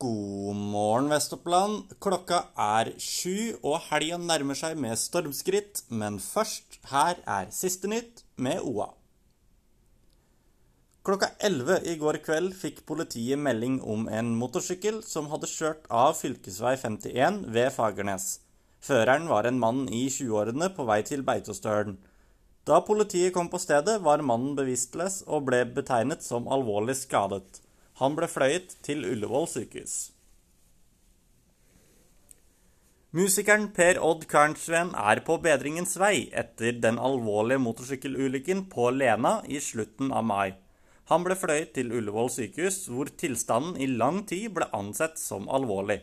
God morgen, Vest-Oppland. Klokka er sju, og helga nærmer seg med stormskritt. Men først, her er siste nytt med OA. Klokka 11 i går kveld fikk politiet melding om en motorsykkel som hadde kjørt av fv. 51 ved Fagernes. Føreren var en mann i 20-årene på vei til Beitostølen. Da politiet kom på stedet, var mannen bevisstløs og ble betegnet som alvorlig skadet. Han ble fløyet til Ullevål sykehus. Musikeren Per Odd Karnsveen er på bedringens vei etter den alvorlige motorsykkelulykken på Lena i slutten av mai. Han ble fløyet til Ullevål sykehus, hvor tilstanden i lang tid ble ansett som alvorlig.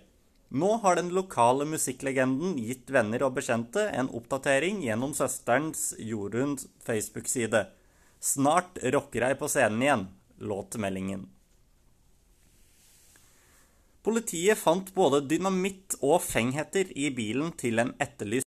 Nå har den lokale musikklegenden gitt venner og bekjente en oppdatering gjennom søsterens Jorunns Facebook-side. Snart rocker jeg på scenen igjen, låt meldingen. Politiet fant både dynamitt og fengheter i bilen til en etterlyst